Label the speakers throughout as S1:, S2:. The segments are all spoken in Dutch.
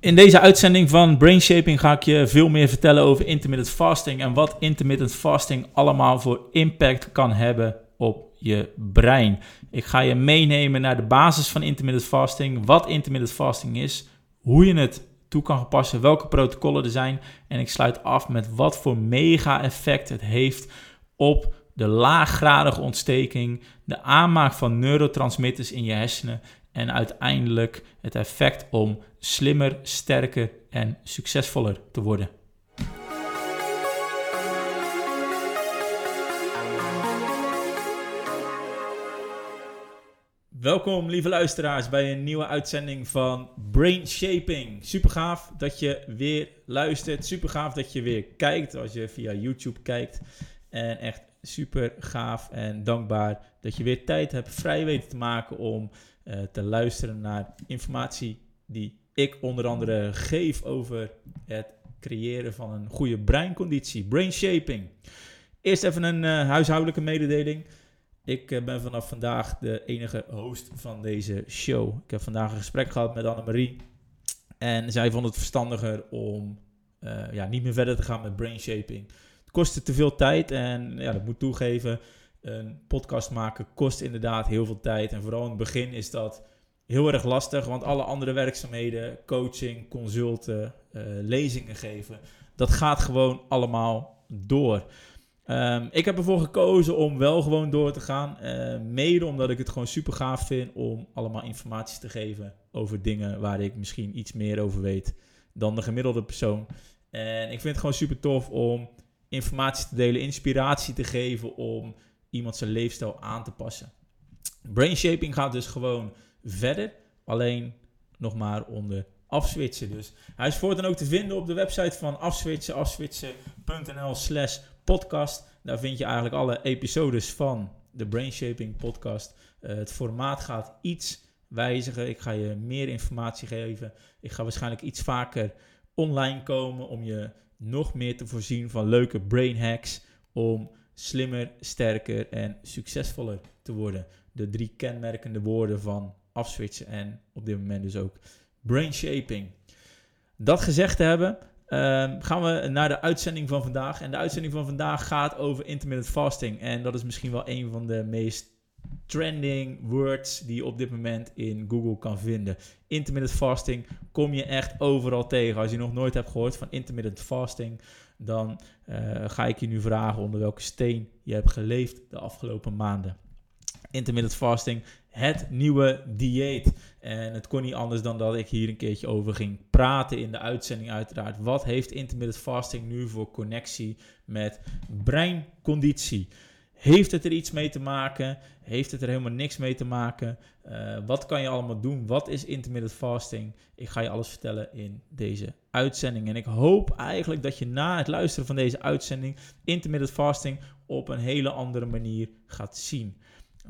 S1: In deze uitzending van Brain Shaping ga ik je veel meer vertellen over intermittent fasting en wat intermittent fasting allemaal voor impact kan hebben op je brein. Ik ga je meenemen naar de basis van intermittent fasting, wat intermittent fasting is, hoe je het toe kan passen, welke protocollen er zijn en ik sluit af met wat voor mega effect het heeft op de laaggradige ontsteking, de aanmaak van neurotransmitters in je hersenen en uiteindelijk het effect om slimmer, sterker en succesvoller te worden. Welkom lieve luisteraars bij een nieuwe uitzending van Brain Shaping. Super gaaf dat je weer luistert. Super gaaf dat je weer kijkt als je via YouTube kijkt. En echt super gaaf en dankbaar dat je weer tijd hebt vrij weten te maken om uh, te luisteren naar informatie die ik onder andere geef over het creëren van een goede breinconditie, brain shaping. Eerst even een uh, huishoudelijke mededeling. Ik uh, ben vanaf vandaag de enige host van deze show. Ik heb vandaag een gesprek gehad met Annemarie. En zij vond het verstandiger om ja, niet meer verder te gaan met brain shaping. Het kostte te veel tijd en ja, dat moet toegeven een podcast maken kost inderdaad heel veel tijd. En vooral in het begin is dat heel erg lastig, want alle andere werkzaamheden, coaching, consulten, uh, lezingen geven, dat gaat gewoon allemaal door. Um, ik heb ervoor gekozen om wel gewoon door te gaan. Uh, mede omdat ik het gewoon super gaaf vind om allemaal informatie te geven over dingen waar ik misschien iets meer over weet dan de gemiddelde persoon. En ik vind het gewoon super tof om informatie te delen, inspiratie te geven om iemand zijn leefstijl aan te passen. Brain shaping gaat dus gewoon verder, alleen nog maar onder afswitchen. Dus hij is voortaan ook te vinden op de website van afswitchen, afswitchen.nl slash podcast. Daar vind je eigenlijk alle episodes van de Brain Shaping podcast. Uh, het formaat gaat iets wijzigen. Ik ga je meer informatie geven. Ik ga waarschijnlijk iets vaker online komen om je nog meer te voorzien van leuke brain hacks om slimmer, sterker en succesvoller te worden. De drie kenmerkende woorden van afswitchen en op dit moment dus ook brain shaping. Dat gezegd te hebben, ehm, gaan we naar de uitzending van vandaag. En de uitzending van vandaag gaat over intermittent fasting. En dat is misschien wel een van de meest trending words die je op dit moment in Google kan vinden. Intermittent fasting kom je echt overal tegen. Als je nog nooit hebt gehoord van intermittent fasting, dan uh, ga ik je nu vragen onder welke steen je hebt geleefd de afgelopen maanden. Intermittent fasting, het nieuwe dieet. En het kon niet anders dan dat ik hier een keertje over ging praten in de uitzending uiteraard. Wat heeft intermittent fasting nu voor connectie met breinconditie? Heeft het er iets mee te maken? Heeft het er helemaal niks mee te maken? Uh, wat kan je allemaal doen? Wat is intermittent fasting? Ik ga je alles vertellen in deze uitzending. En ik hoop eigenlijk dat je na het luisteren van deze uitzending intermittent fasting op een hele andere manier gaat zien.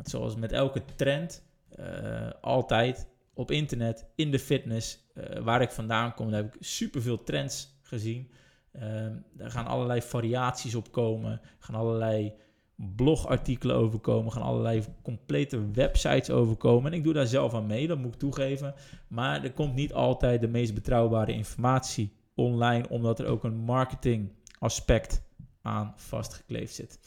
S1: Zoals met elke trend, uh, altijd op internet, in de fitness, uh, waar ik vandaan kom, daar heb ik superveel trends gezien. er gaan allerlei variaties op komen, gaan allerlei blogartikelen overkomen, gaan allerlei complete websites overkomen. En ik doe daar zelf aan mee, dat moet ik toegeven. Maar er komt niet altijd de meest betrouwbare informatie online, omdat er ook een marketing aspect aan vastgekleefd zit.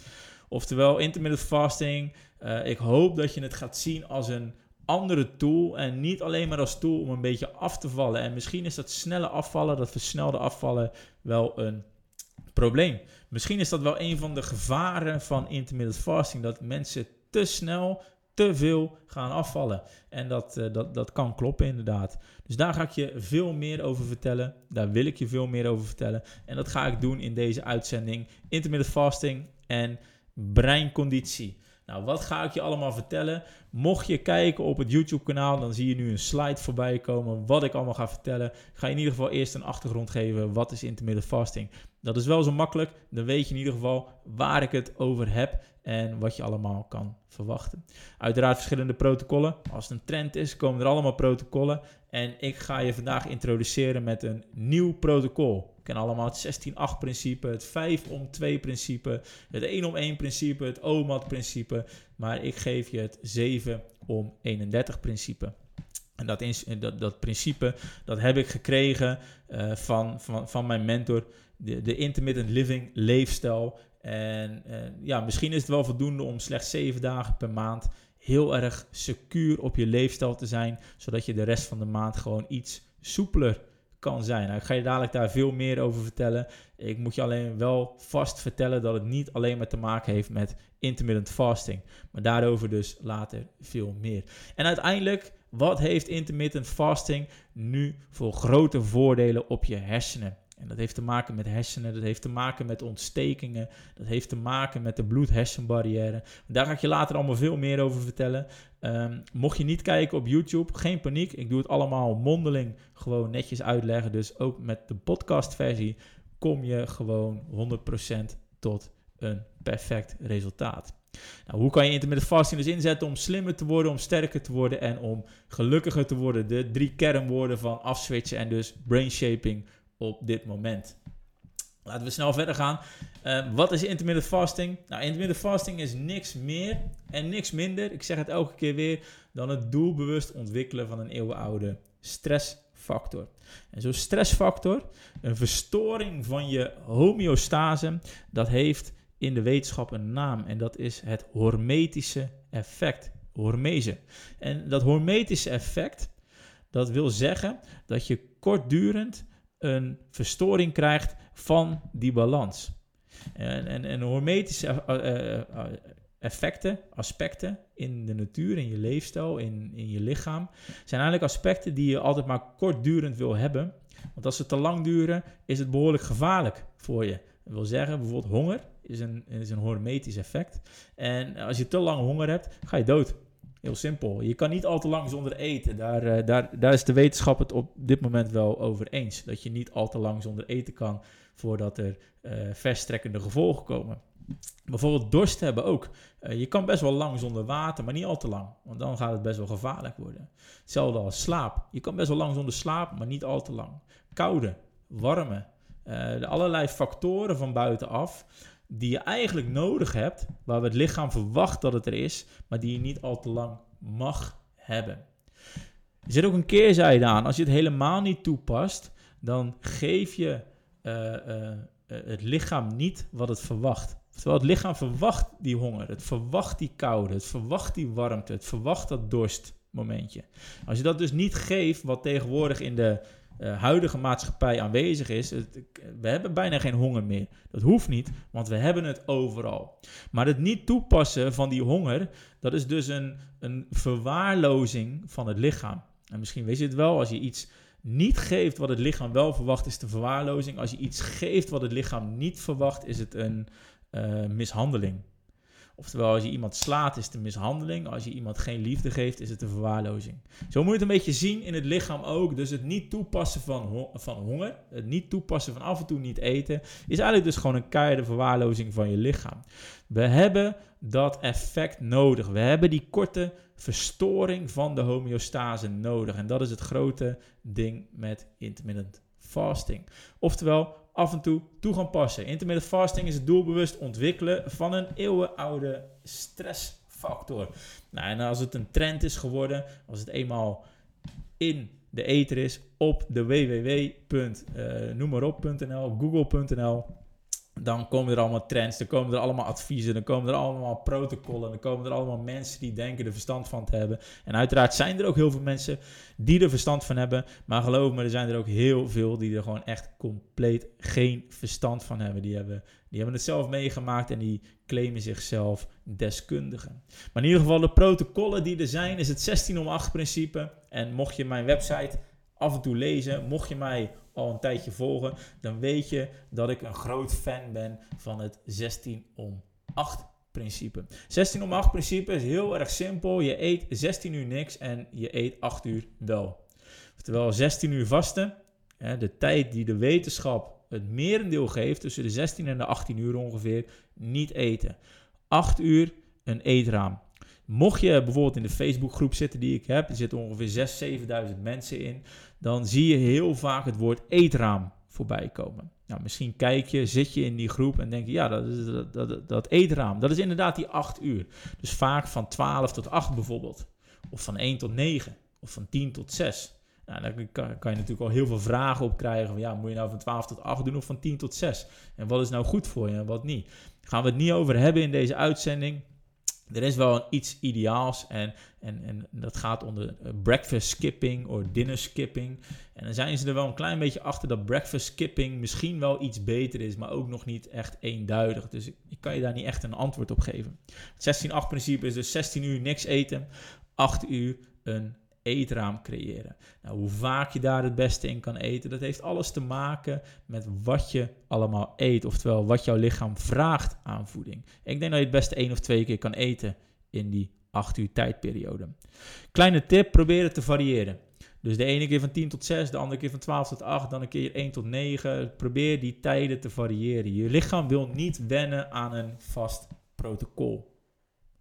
S1: Oftewel, intermittent fasting. Uh, ik hoop dat je het gaat zien als een andere tool en niet alleen maar als tool om een beetje af te vallen. En misschien is dat snelle afvallen, dat versnelde afvallen, wel een probleem. Misschien is dat wel een van de gevaren van intermittent fasting, dat mensen te snel te veel gaan afvallen. En dat, uh, dat, dat kan kloppen inderdaad. Dus daar ga ik je veel meer over vertellen. Daar wil ik je veel meer over vertellen. En dat ga ik doen in deze uitzending. Intermittent fasting en breinconditie. Nou, wat ga ik je allemaal vertellen? Mocht je kijken op het YouTube-kanaal, dan zie je nu een slide voorbij komen. Wat ik allemaal ga vertellen. Ik ga in ieder geval eerst een achtergrond geven. Wat is intermittent fasting? Dat is wel zo makkelijk. Dan weet je in ieder geval waar ik het over heb en wat je allemaal kan verwachten. Uiteraard verschillende protocollen. Als het een trend is, komen er allemaal protocollen. En ik ga je vandaag introduceren met een nieuw protocol. We kennen allemaal het 16-8 principe, het 5 om 2 principe, het 1 om 1 principe, het OMAD principe. Maar ik geef je het 7 om 31 principe. En dat, dat, dat principe, dat heb ik gekregen uh, van, van, van mijn mentor, de, intermittent living leefstijl. En uh, ja, misschien is het wel voldoende om slechts zeven dagen per maand heel erg secuur op je leefstijl te zijn, zodat je de rest van de maand gewoon iets soepeler kan zijn. Nou, ik ga je dadelijk daar veel meer over vertellen. Ik moet je alleen wel vast vertellen dat het niet alleen maar te maken heeft met intermittent fasting. Maar daarover dus later veel meer. En uiteindelijk, wat heeft intermittent fasting nu voor grote voordelen op je hersenen? En dat heeft te maken met hersenen, dat heeft te maken met ontstekingen, dat heeft te maken met de bloed-hersenbarrière. Daar ga ik je later allemaal veel meer over vertellen. Um, mocht je niet kijken op YouTube, geen paniek. Ik doe het allemaal mondeling gewoon netjes uitleggen. Dus ook met de podcastversie kom je gewoon 100% tot een perfect resultaat. Nou, hoe kan je intermittent fasting dus inzetten om slimmer te worden, om sterker te worden en om gelukkiger te worden? De drie kernwoorden van afswitchen en dus brain shaping op dit moment. Laten we snel verder gaan. Uh, wat is intermittent fasting? Nou, intermittent fasting is niks meer en niks minder, ik zeg het elke keer weer, dan het doelbewust ontwikkelen van een eeuwenoude stressfactor. En zo'n stressfactor, een verstoring van je homeostase, dat heeft in de wetenschap een naam en dat is het hormetische effect, hormese. En dat hormetische effect, dat wil zeggen dat je kortdurend een verstoring krijgt van die balans. En, en, en hormetische eh, eh, effecten, aspecten in de natuur, in je leefstijl, in, in je lichaam, zijn eigenlijk aspecten die je altijd maar kortdurend wil hebben. Want als ze te lang duren, is het behoorlijk gevaarlijk voor je. Dat wil zeggen, bijvoorbeeld honger is een, is een hormetisch effect. En als je te lang honger hebt, ga je dood. Heel simpel. Je kan niet al te lang zonder eten. Daar, uh, daar, daar is de wetenschap het op dit moment wel over eens. Dat je niet al te lang zonder eten kan voordat er uh, verstrekkende gevolgen komen. Bijvoorbeeld dorst hebben ook. Uh, je kan best wel lang zonder water, maar niet al te lang. Want dan gaat het best wel gevaarlijk worden. Hetzelfde als slaap. Je kan best wel lang zonder slaap, maar niet al te lang. Koude, warme. de allerlei factoren van buitenaf die je eigenlijk nodig hebt, waar het lichaam verwacht dat het er is, maar die je niet al te lang mag hebben. Er zit ook een keerzijde aan. Als je het helemaal niet toepast, dan geef je uh, uh, het lichaam niet wat het verwacht. Terwijl het lichaam verwacht die honger, het verwacht die koude, het verwacht die warmte, het verwacht dat dorstmomentje. Als je dat dus niet geeft, wat tegenwoordig in de uh, huidige maatschappij aanwezig is. we hebben bijna geen honger meer. Dat hoeft niet, want we hebben het overal. Maar het niet toepassen van die honger, dat is dus een, een verwaarlozing van het lichaam. En misschien weet je het wel, als je iets niet geeft wat het lichaam wel verwacht, is het een verwaarlozing. Als je iets geeft wat het lichaam niet verwacht, is het een uh, mishandeling. Oftewel, als je iemand slaat, is het een mishandeling. Als je iemand geen liefde geeft, is het een verwaarlozing. Zo moet je het een beetje zien in het lichaam ook. Dus het niet toepassen van, van honger, het niet toepassen van af en toe niet eten, is eigenlijk dus gewoon een keiharde verwaarlozing van je lichaam. We hebben dat effect nodig. We hebben die korte verstoring van de homeostase nodig. En dat is het grote ding met intermittent fasting. Oftewel, af en toe toe gaan passen. Intermittent fasting is het doelbewust ontwikkelen van een eeuwenoude stressfactor. Nou, en als het een trend is geworden, als het eenmaal in de ether is, op de www.noemmaarop.nl, uh, google.nl, dan komen er allemaal trends, dan komen er allemaal adviezen, dan komen er allemaal protocollen, dan komen er allemaal mensen die denken er verstand van te hebben. En uiteraard zijn er ook heel veel mensen die er verstand van hebben, maar geloof me, er zijn er ook heel veel die er gewoon echt compleet geen verstand van hebben. Die hebben, die hebben het zelf meegemaakt en die claimen zichzelf deskundigen. Maar in ieder geval, de protocollen die er zijn, is het 16 om 8 principe. En mocht je mijn website af en toe lezen, mocht je mij al een tijdje volgen, dan weet je dat ik een groot fan ben van het 16 om 8 principe. 16 om 8 principe is heel erg simpel. Je eet 16 uur niks en je eet 8 uur wel. Oftewel 16 uur vasten, de tijd die de wetenschap het merendeel geeft, tussen de 16 en de 18 uur ongeveer, niet eten. 8 uur een eetraam. Mocht je bijvoorbeeld in de Facebookgroep zitten die ik heb, er zitten ongeveer 6.000, 7.000 mensen in, dan zie je heel vaak het woord eetraam voorbij komen. Nou, misschien kijk je, zit je in die groep en denk je, ja, dat, dat, dat, eetraam, dat is inderdaad die 8 uur. Dus vaak van 12 tot 8 bijvoorbeeld, of van 1 tot 9, of van 10 tot 6. Nou, daar kan, kan, je natuurlijk al heel veel vragen op krijgen. Van, ja, moet je nou van 12 tot 8 doen of van 10 tot 6? En wat is nou goed voor je en wat niet? Daar gaan we het niet over hebben in deze uitzending. Er is wel iets ideaals en, en, en dat gaat onder eh, breakfast skipping of dinner skipping. En dan zijn ze er wel een klein beetje achter dat breakfast skipping misschien wel iets beter is, maar ook nog niet echt eenduidig. Dus ik, ik kan je daar niet echt een antwoord op geven. Het 16-8 principe is dus 16 uur niks eten, 8 uur een eetraam creëren. Nou, hoe vaak je daar het beste in kan eten, dat heeft alles te maken met wat je allemaal eet. Oftewel, wat jouw lichaam vraagt aan voeding. Ik denk dat je het beste één of twee keer kan eten in die 8 uur tijdperiode. Kleine tip, probeer het te variëren. Dus de ene keer van 10 tot 6, de andere keer van 12 tot 8, dan een keer 1 tot 9. Probeer die tijden te variëren. Je lichaam wil niet wennen aan een vast protocol.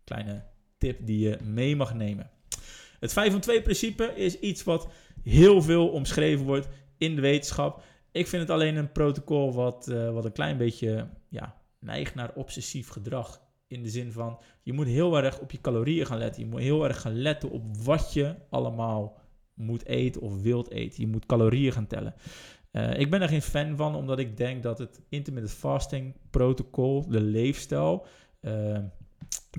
S1: Kleine tip die je mee mag nemen. Het 5 om 2 principe is iets wat heel veel omschreven wordt in de wetenschap. Ik vind het alleen een protocol wat, uh, wat een klein beetje ja, neigt naar obsessief gedrag. In de zin van, je moet heel erg op je calorieën gaan letten. Je moet heel erg gaan letten op wat je allemaal moet eten of wilt eten. Je moet calorieën gaan tellen. Uh, ik ben er geen fan van, omdat ik denk dat het intermittent fasting protocol, de leefstijl, uh,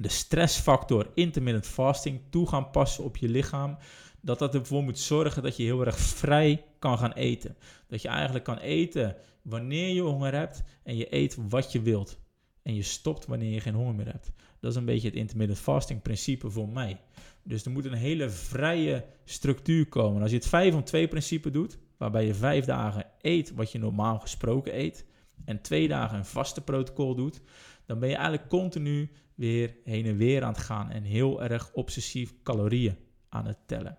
S1: de stressfactor intermittent fasting toe gaan passen op je lichaam, dat dat ervoor moet zorgen dat je heel erg vrij kan gaan eten. Dat je eigenlijk kan eten wanneer je honger hebt en je eet wat je wilt. En je stopt wanneer je geen honger meer hebt. Dat is een beetje het intermittent fasting principe voor mij. Dus er moet een hele vrije structuur komen. Als je het 5 om 2 principe doet, waarbij je vijf dagen eet wat je normaal gesproken eet, en twee dagen een vaste protocol doet, dan ben je eigenlijk continu weer heen en weer aan het gaan en heel erg obsessief calorieën aan het tellen.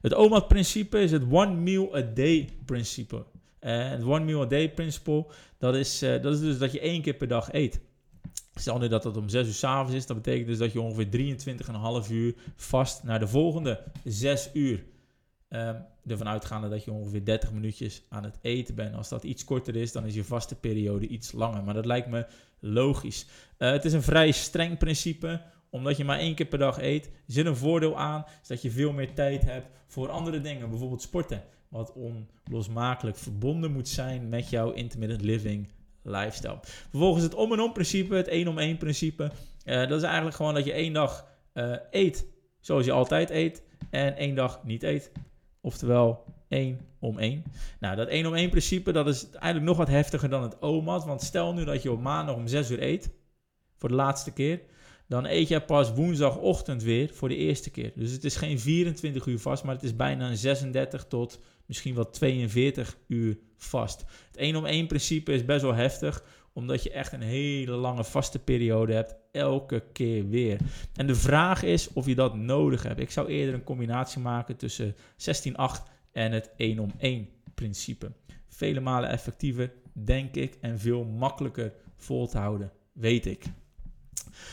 S1: Het OMAD-principe is het One Meal a Day principe. En het One Meal a Day principe, dat is, uh, dat is dus dat je één keer per dag eet. Stel nu dat het om 6 uur s avonds is, dat betekent dus dat je ongeveer 23,5 uur vast naar de volgende 6 uur Um, ervan uitgaande dat je ongeveer 30 minuutjes aan het eten bent. Als dat iets korter is, dan is je vaste periode iets langer. Maar dat lijkt me logisch. Uh, het is een vrij streng principe, omdat je maar één keer per dag eet. Zit een voordeel aan, is dat je veel meer tijd hebt voor andere dingen. Bijvoorbeeld sporten, wat onlosmakelijk verbonden moet zijn met jouw intermittent living lifestyle. Vervolgens het om en om principe, het één om één principe. Uh, dat is eigenlijk gewoon dat je één dag uh, eet zoals je altijd eet en één dag niet eet. Oftewel 1 om 1. Nou, dat 1 om 1 principe, dat is eigenlijk nog wat heftiger dan het OMAD. Want stel nu dat je op maandag om 6 uur eet, voor de laatste keer. Dan eet je pas woensdagochtend weer voor de eerste keer. Dus het is geen 24 uur vast, maar het is bijna een 36 tot misschien wel 42 uur vast. Het 1 om 1 principe is best wel heftig, omdat je echt een hele lange vaste periode hebt, elke keer weer. En de vraag is of je dat nodig hebt. Ik zou eerder een combinatie maken tussen 16-8 en het 1 om 1 principe. Vele malen effectiever, denk ik, en veel makkelijker vol te houden, weet ik.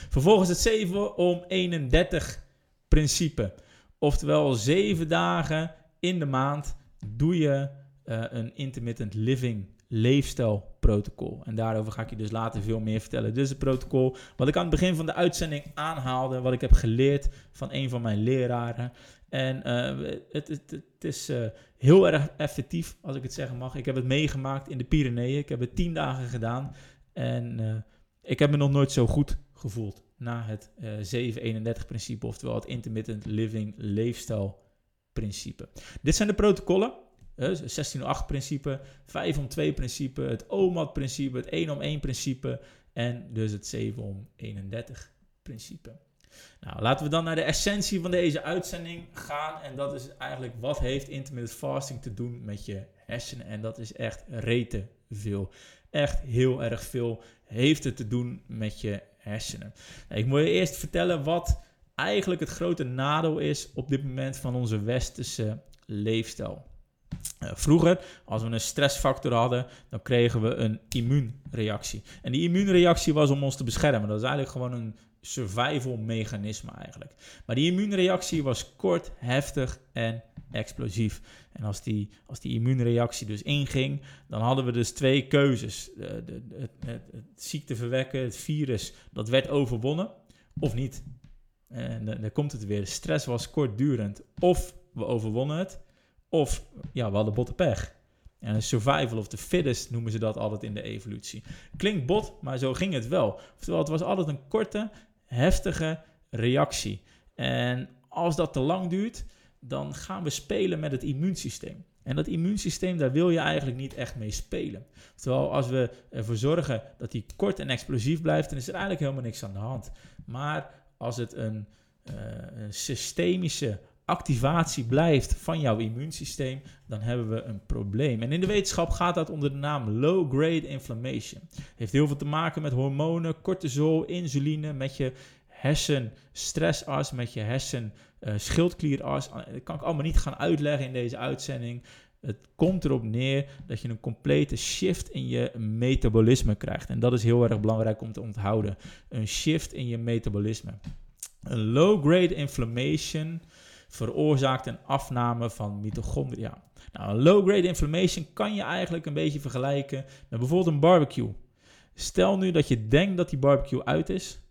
S1: Vervolgens het 7 om 31 principe. Oftewel 7 dagen in de maand doe je uh, een intermittent living leefstijlprotocol. En daarover ga ik je dus later veel meer vertellen. Is het protocol wat ik aan het begin van de uitzending aanhaalde, wat ik heb geleerd van een van mijn leraren. En uh, het, het, het, is uh, heel erg effectief, als ik het zeggen mag. Ik heb het meegemaakt in de Pyreneeën. Ik heb het tien dagen gedaan. En uh, ik heb me nog nooit zo goed gevoeld na het 731-principe, oftewel het intermittent living leefstijl principe. Dit zijn de protocollen. 1608 principe, 5 om 2 principe, het OMAD principe, het 1 om 1 principe en dus het 7 om 31 principe. Nou, laten we dan naar de essentie van deze uitzending gaan. En dat is eigenlijk wat heeft intermittent fasting te doen met je hersenen. En dat is echt rete veel. Echt heel erg veel heeft het te doen met je hersenen. Nou, ik moet je eerst vertellen wat eigenlijk het grote nadeel is op dit moment van onze westerse leefstijl. Uh, vroeger, als we een stressfactor hadden, dan kregen we een immuunreactie. En die immuunreactie was om ons te beschermen. Dat is eigenlijk gewoon een survival mechanisme eigenlijk. Maar die immuunreactie was kort, heftig en explosief. En als die, als die immuunreactie dus inging, dan hadden we dus twee keuzes. De, de, het, het, het ziekte verwekken, het virus, dat werd overwonnen of niet. En dan, dan komt het weer. Stress was kortdurend. Of we overwonnen het. Of ja, we hadden botte pech. En survival of the fittest noemen ze dat altijd in de evolutie. Klinkt bot, maar zo ging het wel. Oftewel, het was altijd een korte, heftige reactie. En als dat te lang duurt, dan gaan we spelen met het immuunsysteem. En dat immuunsysteem, daar wil je eigenlijk niet echt mee spelen. Terwijl als we ervoor zorgen dat die kort en explosief blijft, dan is er eigenlijk helemaal niks aan de hand. Maar als het een, uh, een systemische activatie blijft van jouw immuunsysteem, dan hebben we een probleem. En in de wetenschap gaat dat onder de naam low-grade inflammation. Heeft heel veel te maken met hormonen, cortisol, insuline, met je hersenstressas, met je hersen uh, schildklieras. Dat kan ik allemaal niet gaan uitleggen in deze uitzending. Het komt erop neer dat je een complete shift in je metabolisme krijgt. En dat is heel erg belangrijk om te onthouden. Een shift in je metabolisme. Een low-grade inflammation veroorzaakt een afname van mitochondria. Nou, een low-grade inflammation kan je eigenlijk een beetje vergelijken met bijvoorbeeld een barbecue. Stel nu dat je denkt dat die barbecue uit is,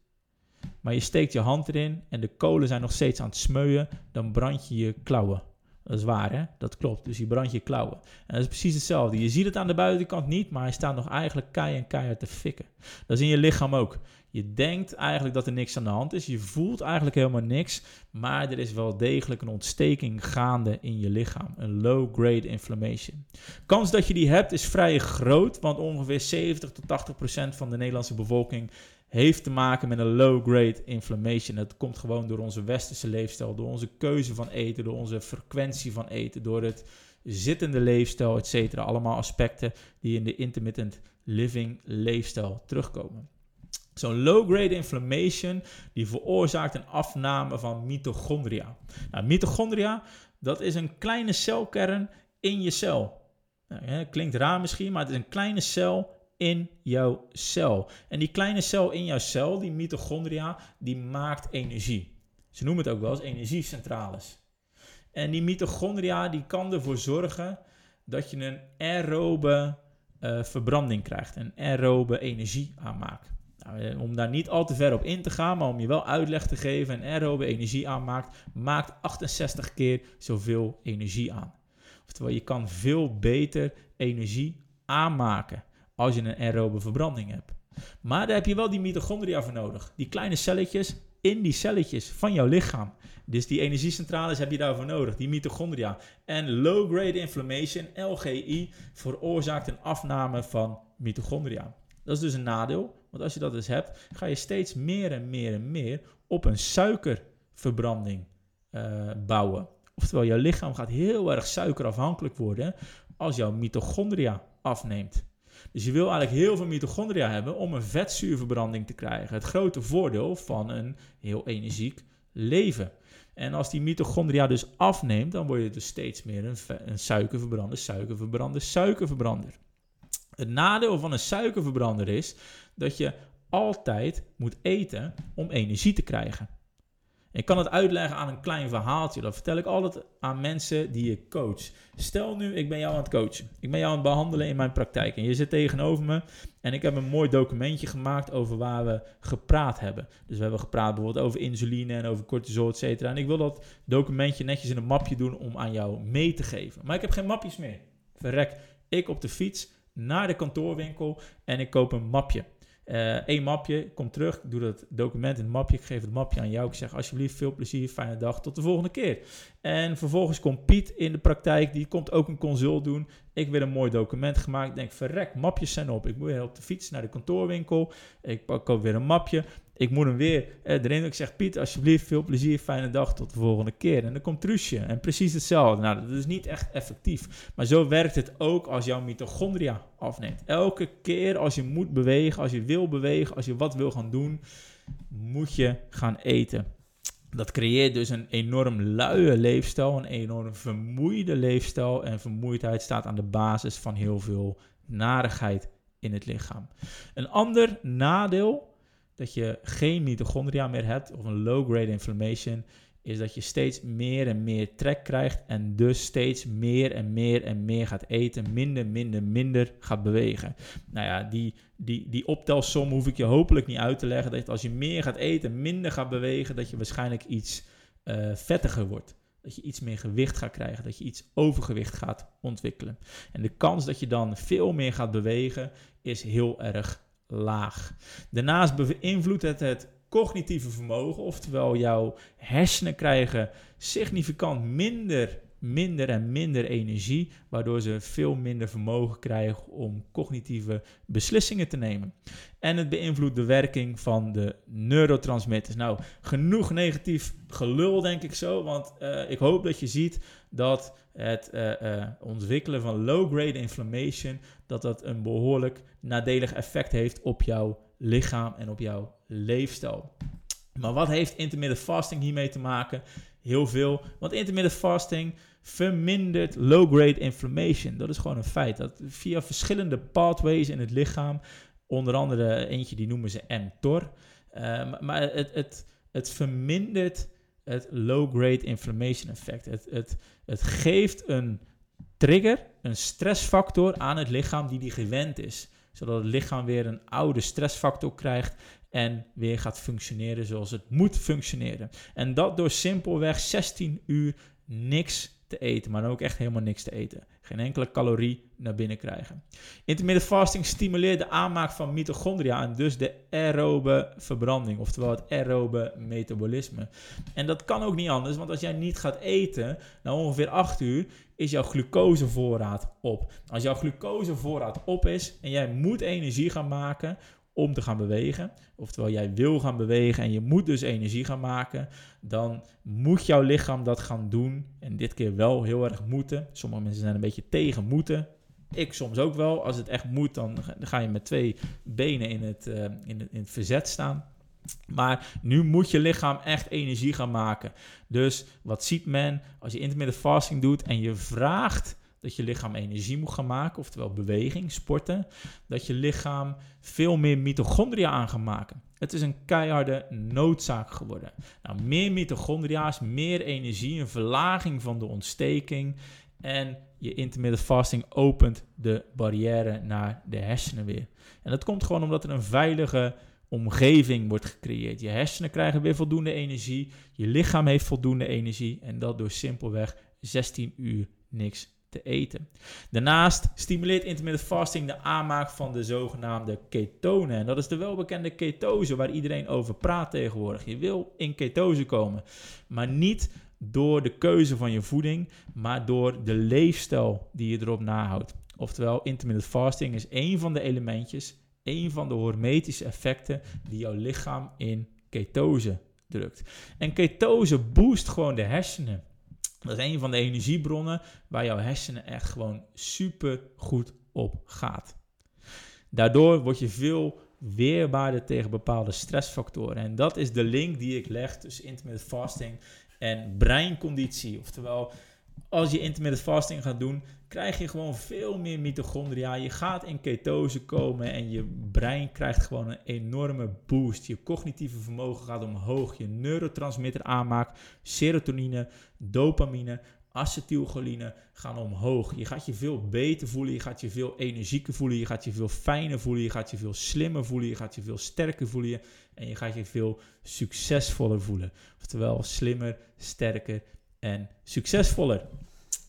S1: maar je steekt je hand erin en de kolen zijn nog steeds aan het smeuien, dan brand je je klauwen. Dat is waar, hè? Dat klopt. Dus je brandt je klauwen. En dat is precies hetzelfde. Je ziet het aan de buitenkant niet, maar hij staat nog eigenlijk kei en keihard te fikken. Dat is in je lichaam ook. Je denkt eigenlijk dat er niks aan de hand is. Je voelt eigenlijk helemaal niks. Maar er is wel degelijk een ontsteking gaande in je lichaam. Een low-grade inflammation. Kans dat je die hebt is vrij groot. Want ongeveer 70 tot 80 procent van de Nederlandse bevolking heeft te maken met een low-grade inflammation. Dat komt gewoon door onze westerse leefstijl, door onze keuze van eten, door onze frequentie van eten, door het zittende leefstijl, etc. Allemaal aspecten die in de intermittent living leefstijl terugkomen. Zo'n low-grade inflammation die veroorzaakt een afname van mitochondria. Nou, mitochondria, dat is een kleine celkern in je cel. Nou, klinkt raar misschien, maar het is een kleine cel in jouw cel. En die kleine cel in jouw cel, die mitochondria, die maakt energie. Ze noemen het ook wel eens energiecentrales. En die mitochondria die kan ervoor zorgen dat je een aerobe uh, verbranding krijgt, een aerobe energie aanmaakt. Nou, eh, om daar niet al te ver op in te gaan, maar om je wel uitleg te geven, een aerobe energie aanmaakt, maakt 68 keer zoveel energie aan. Oftewel, je kan veel beter energie aanmaken als je een aerobe verbranding hebt. Maar daar heb je wel die mitochondria voor nodig. Die kleine celletjes in die celletjes van jouw lichaam. Dus die energiecentrales heb je daarvoor nodig, die mitochondria. En low-grade inflammation, LGI, veroorzaakt een afname van mitochondria. Dat is dus een nadeel, want als je dat dus hebt, ga je steeds meer en meer en meer op een suikerverbranding uh, bouwen. Oftewel, jouw lichaam gaat heel erg suikerafhankelijk worden als jouw mitochondria afneemt. Dus je wil eigenlijk heel veel mitochondria hebben om een vetzuurverbranding te krijgen. Het grote voordeel van een heel energiek leven. En als die mitochondria dus afneemt, dan word je dus steeds meer een, een suikerverbrander, suikerverbrander, suikerverbrander. Het nadeel van een suikerverbrander is dat je altijd moet eten om energie te krijgen. Ik kan het uitleggen aan een klein verhaaltje. Dat vertel ik altijd aan mensen die ik coach. Stel nu, ik ben jou aan het coachen. Ik ben jou aan het behandelen in mijn praktijk. En je zit tegenover me. En ik heb een mooi documentje gemaakt over waar we gepraat hebben. Dus we hebben gepraat bijvoorbeeld over insuline en over cortisol, et cetera. En ik wil dat documentje netjes in een mapje doen om aan jou mee te geven. Maar ik heb geen mapjes meer. Verrek, ik op de fiets naar de kantoorwinkel en ik koop een mapje. Eén eh, mapje, kom terug, doe dat document in het mapje. Ik geef het mapje aan jou. Ik zeg alsjeblieft veel plezier, fijne dag, tot de volgende keer. En vervolgens komt Piet in de praktijk, die komt ook een consult doen. Ik wil een mooi document gemaakt. Ik denk, verrek, mapjes zijn op. Ik moet weer op de fiets naar de kantoorwinkel. Ik pak ook weer een mapje. Ik moet hem weer eh, erin. Ik zeg, Piet, alsjeblieft, veel plezier, fijne dag, tot de volgende keer. En dan komt Truusje. En precies hetzelfde. Nou, dat is niet echt effectief. Maar zo werkt het ook als jouw mitochondria afneemt. Elke keer als je moet bewegen, als je wil bewegen, als je wat wil gaan doen, moet je gaan eten. Dat creëert dus een enorm luie leefstijl, een enorm vermoeide leefstijl. En vermoeidheid staat aan de basis van heel veel narigheid in het lichaam. Een ander nadeel dat je geen mitochondria meer hebt of een low-grade inflammation, is dat je steeds meer en meer trek krijgt en dus steeds meer en meer en meer gaat eten, minder, minder, minder gaat bewegen. Nou ja, die, die, die optelsom hoef ik je hopelijk niet uit te leggen, dat als je meer gaat eten, minder gaat bewegen, dat je waarschijnlijk iets uh, vettiger wordt. dat je iets meer gewicht gaat krijgen, dat je iets overgewicht gaat ontwikkelen. En de kans dat je dan veel meer gaat bewegen is heel erg laag. Daarnaast beïnvloedt het het cognitieve vermogen, oftewel jouw hersenen krijgen significant minder minder en minder energie, waardoor ze veel minder vermogen krijgen om cognitieve beslissingen te nemen. En het beïnvloedt de werking van de neurotransmitters. Nou, genoeg negatief gelul, denk ik zo, want uh, ik hoop dat je ziet dat het uh, uh, ontwikkelen van low-grade inflammation, dat dat een behoorlijk nadelig effect heeft op jouw lichaam en op jouw leefstijl. Maar wat heeft intermittent fasting hiermee te maken? Heel veel. Want intermittent fasting vermindert low-grade inflammation. Dat is gewoon een feit. Dat via verschillende pathways in het lichaam, onder andere eentje die noemen ze mTOR. Uh, maar het, het, het vermindert het low-grade inflammation effect. Het, het, het geeft een trigger, een stressfactor aan het lichaam die die gewend is. Zodat het lichaam weer een oude stressfactor krijgt en weer gaat functioneren zoals het moet functioneren. En dat door simpelweg 16 uur niks te eten, maar dan ook echt helemaal niks te eten. Geen enkele calorie naar binnen krijgen. Intermittent fasting stimuleert de aanmaak van mitochondria en dus de aerobe verbranding, oftewel het aerobe metabolisme. En dat kan ook niet anders, want als jij niet gaat eten, na ongeveer 8 uur, is jouw glucosevoorraad op. Als jouw glucosevoorraad op is en jij moet energie gaan maken om te gaan bewegen, oftewel jij wil gaan bewegen en je moet dus energie gaan maken, dan moet jouw lichaam dat gaan doen. En dit keer wel heel erg moeten. Sommige mensen zijn een beetje tegen moeten. Ik soms ook wel. Als het echt moet, dan ga je met twee benen in het, uh, in het, in het verzet staan. Maar nu moet je lichaam echt energie gaan maken. Dus wat ziet men als je intermittent fasting doet en je vraagt dat je lichaam energie moet gaan maken, oftewel beweging, sporten, dat je lichaam veel meer mitochondria aan gaat maken. Het is een keiharde noodzaak geworden. Nou, meer mitochondria's, meer energie, een verlaging van de ontsteking en je intermittent fasting opent de barrière naar de hersenen weer. En dat komt gewoon omdat er een veilige omgeving wordt gecreëerd. Je hersenen krijgen weer voldoende energie, je lichaam heeft voldoende energie en dat door simpelweg 16 uur niks te eten. Daarnaast stimuleert intermittent fasting de aanmaak van de zogenaamde ketonen. En dat is de welbekende ketose waar iedereen over praat tegenwoordig. Je wil in ketose komen, maar niet door de keuze van je voeding, maar door de leefstijl die je erop nahoudt. Oftewel, intermittent fasting is een van de elementjes, een van de hormetische effecten die jouw lichaam in ketose drukt. En ketose boost gewoon de hersenen. Dat is een van de energiebronnen waar jouw hersenen echt gewoon super goed op gaat. Daardoor word je veel weerbaarder tegen bepaalde stressfactoren. En dat is de link die ik leg tussen intermittent fasting en breinconditie. Oftewel, als je intermittent fasting gaat doen, krijg je gewoon veel meer mitochondria. Je gaat in ketose komen en je brein krijgt gewoon een enorme boost. Je cognitieve vermogen gaat omhoog. Je neurotransmitter aanmaak, serotonine, dopamine, acetylcholine gaan omhoog. Je gaat je veel beter voelen, je gaat je veel energieker voelen, je gaat je veel fijner voelen, je gaat je veel slimmer voelen, je gaat je veel sterker voelen en je gaat je veel succesvoller voelen. Oftewel slimmer, sterker en succesvoller.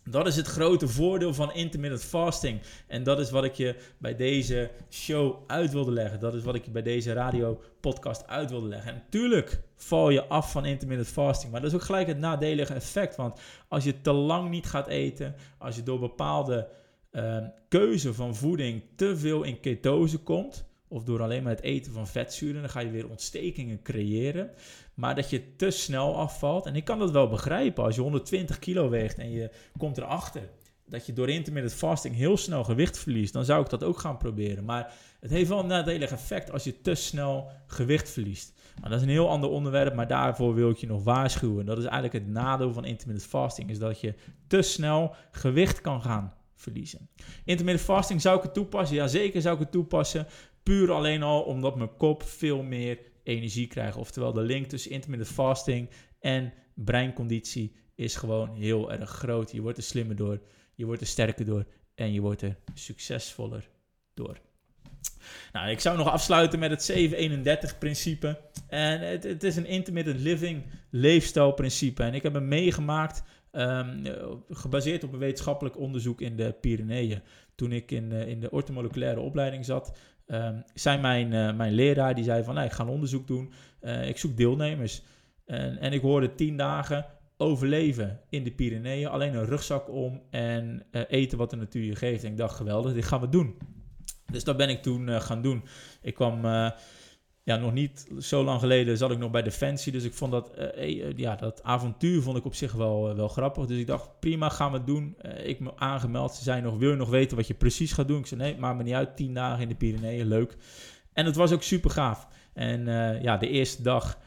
S1: Dat is het grote voordeel van intermittent fasting. En dat is wat ik je bij deze show uit wilde leggen. Dat is wat ik je bij deze radio podcast uit wilde leggen. En natuurlijk val je af van intermittent fasting. Maar dat is ook gelijk het nadelige effect. Want als je te lang niet gaat eten, als je door bepaalde uh, keuze van voeding te veel in ketose komt, of door alleen maar het eten van vetzuren, dan ga je weer ontstekingen creëren. Maar dat je te snel afvalt. En ik kan dat wel begrijpen. Als je 120 kilo weegt en je komt erachter dat je door intermittent fasting heel snel gewicht verliest, dan zou ik dat ook gaan proberen. Maar het heeft wel een nadelig effect als je te snel gewicht verliest. Maar dat is een heel ander onderwerp, maar daarvoor wil ik je nog waarschuwen. Dat is eigenlijk het nadeel van intermittent fasting, is dat je te snel gewicht kan gaan verliezen. Intermittent fasting zou ik het toepassen? Ja, zeker zou ik het toepassen. Puur alleen al omdat mijn kop veel meer energie krijgt. Oftewel de link tussen intermittent fasting en breinconditie is gewoon heel erg groot. Je wordt er slimmer door, je wordt er sterker door en je wordt er succesvoller door. Nou, ik zou nog afsluiten met het 731 principe. En het, het is een intermittent living leefstijlprincipe. En ik heb hem meegemaakt ehm, gebaseerd op een wetenschappelijk onderzoek in de Pyreneeën. Toen ik in, in de ortomoleculaire opleiding zat, um, zei mijn, mijn leraar, die zei van, nou, ik ga een onderzoek doen, ik zoek deelnemers. En, en ik hoorde tien dagen overleven in de Pyreneeën. Alleen een rugzak om en eten wat de natuur je geeft. En ik dacht, geweldig, dit gaan we doen. Dus dat ben ik toen gaan doen. Ik kwam, ja, nog niet zo lang geleden zat ik nog bij Defensie. Dus ik vond dat, ja, dat avontuur vond ik op zich wel, wel grappig. Dus ik dacht, prima, gaan we het doen. ik me aangemeld. Ze zei nog, wil je nog weten wat je precies gaat doen? Ik zei, nee, maakt me niet uit. Tien dagen in de Pyreneeën, leuk. En het was ook super gaaf. En ja, de eerste dag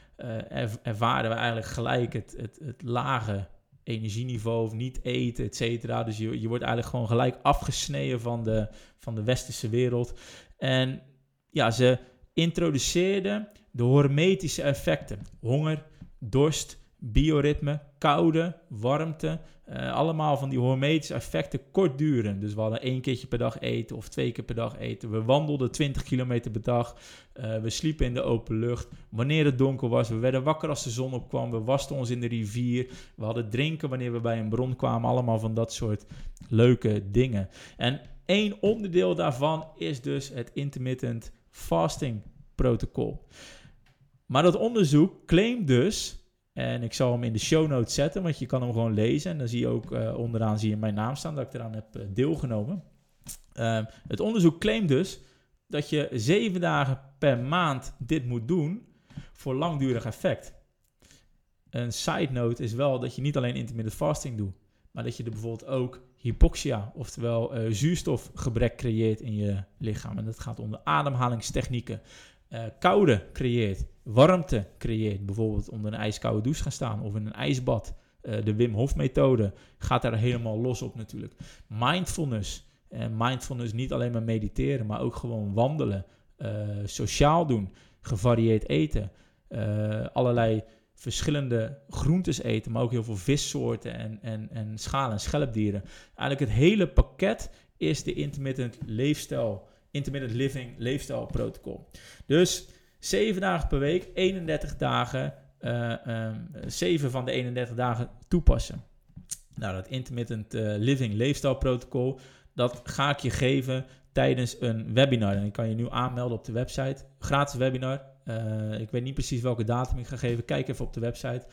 S1: ervaren we eigenlijk gelijk het, het, het lage energieniveau niet eten, et cetera. Dus je, je wordt eigenlijk gewoon gelijk afgesneden van de, van de westerse wereld. En ja, ze introduceerden de hormetische effecten. Honger, dorst, bioritme, koude, warmte. Uh, allemaal van die hormetische effecten kort duren. Dus we hadden één keertje per dag eten of twee keer per dag eten. We wandelden 20 kilometer per dag. Uh, we sliepen in de open lucht. Wanneer het donker was, we werden wakker als de zon opkwam. We wasten ons in de rivier. We hadden drinken wanneer we bij een bron kwamen. Allemaal van dat soort leuke dingen. En één onderdeel daarvan is dus het intermittent fasting protocol. Maar dat onderzoek claimt dus en ik zal hem in de show notes zetten, want je kan hem gewoon lezen. En dan zie je ook uh, onderaan zie je mijn naam staan dat ik eraan heb uh, deelgenomen. Uh, het onderzoek claimt dus dat je zeven dagen per maand dit moet doen voor langdurig effect. Een side note is wel dat je niet alleen intermittent fasting doet, maar dat je er bijvoorbeeld ook hypoxia, oftewel zuurstofgebrek creëert in je lichaam. En dat gaat om de ademhalingstechnieken. koude creëert warmte creëert. Bijvoorbeeld onder een ijskoude douche gaan staan of in een ijsbad. Uh, de Wim Hof methode gaat daar helemaal los op natuurlijk. Mindfulness. En mindfulness niet alleen maar mediteren, maar ook gewoon wandelen. Sociaal doen. Gevarieerd eten. Allerlei verschillende groentes eten, maar ook heel veel vissoorten en, en, en schaal- en schelpdieren. Eigenlijk het hele pakket is de intermittent leefstijl, intermittent living leefstijl protocol. Dus 7 dagen per week, 31 dagen, uh, um, 7 van de 31 dagen toepassen. Nou, dat intermittent uh, living leefstijlprotocol, dat ga ik je geven tijdens een webinar. En ik kan je nu aanmelden op de website. Gratis webinar. Uh, ik weet niet precies welke datum ik ga geven. Kijk even op de website.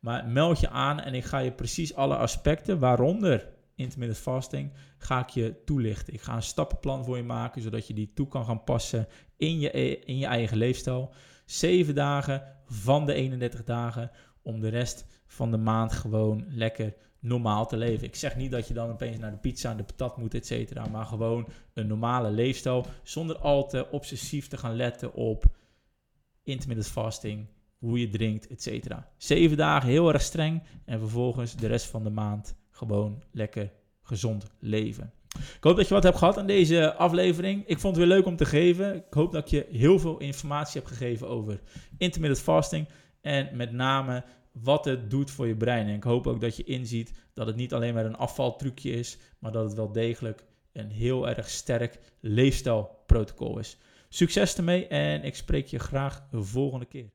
S1: Maar meld je aan en ik ga je precies alle aspecten, waaronder intermittent fasting, ga ik je toelichten. Ik ga een stappenplan voor je maken, zodat je die toe kan gaan passen in je, in je eigen leefstijl. Zeven dagen van de 31 dagen om de rest van de maand gewoon lekker normaal te leven. Ik zeg niet dat je dan opeens naar de pizza en de patat moet, et cetera, maar gewoon een normale leefstijl zonder al te obsessief te gaan letten op intermittent fasting, hoe je drinkt, et cetera. Zeven dagen heel erg streng en vervolgens de rest van de maand gewoon lekker gezond leven. Ik hoop dat je wat hebt gehad aan deze aflevering. Ik vond het weer leuk om te geven. Ik hoop dat ik je heel veel informatie heb gegeven over intermittent fasting. En met name wat het doet voor je brein. En ik hoop ook dat je inziet dat het niet alleen maar een afvaltrucje is, maar dat het wel degelijk een heel erg sterk leefstijlprotocol is. Succes ermee en ik spreek je graag de volgende keer.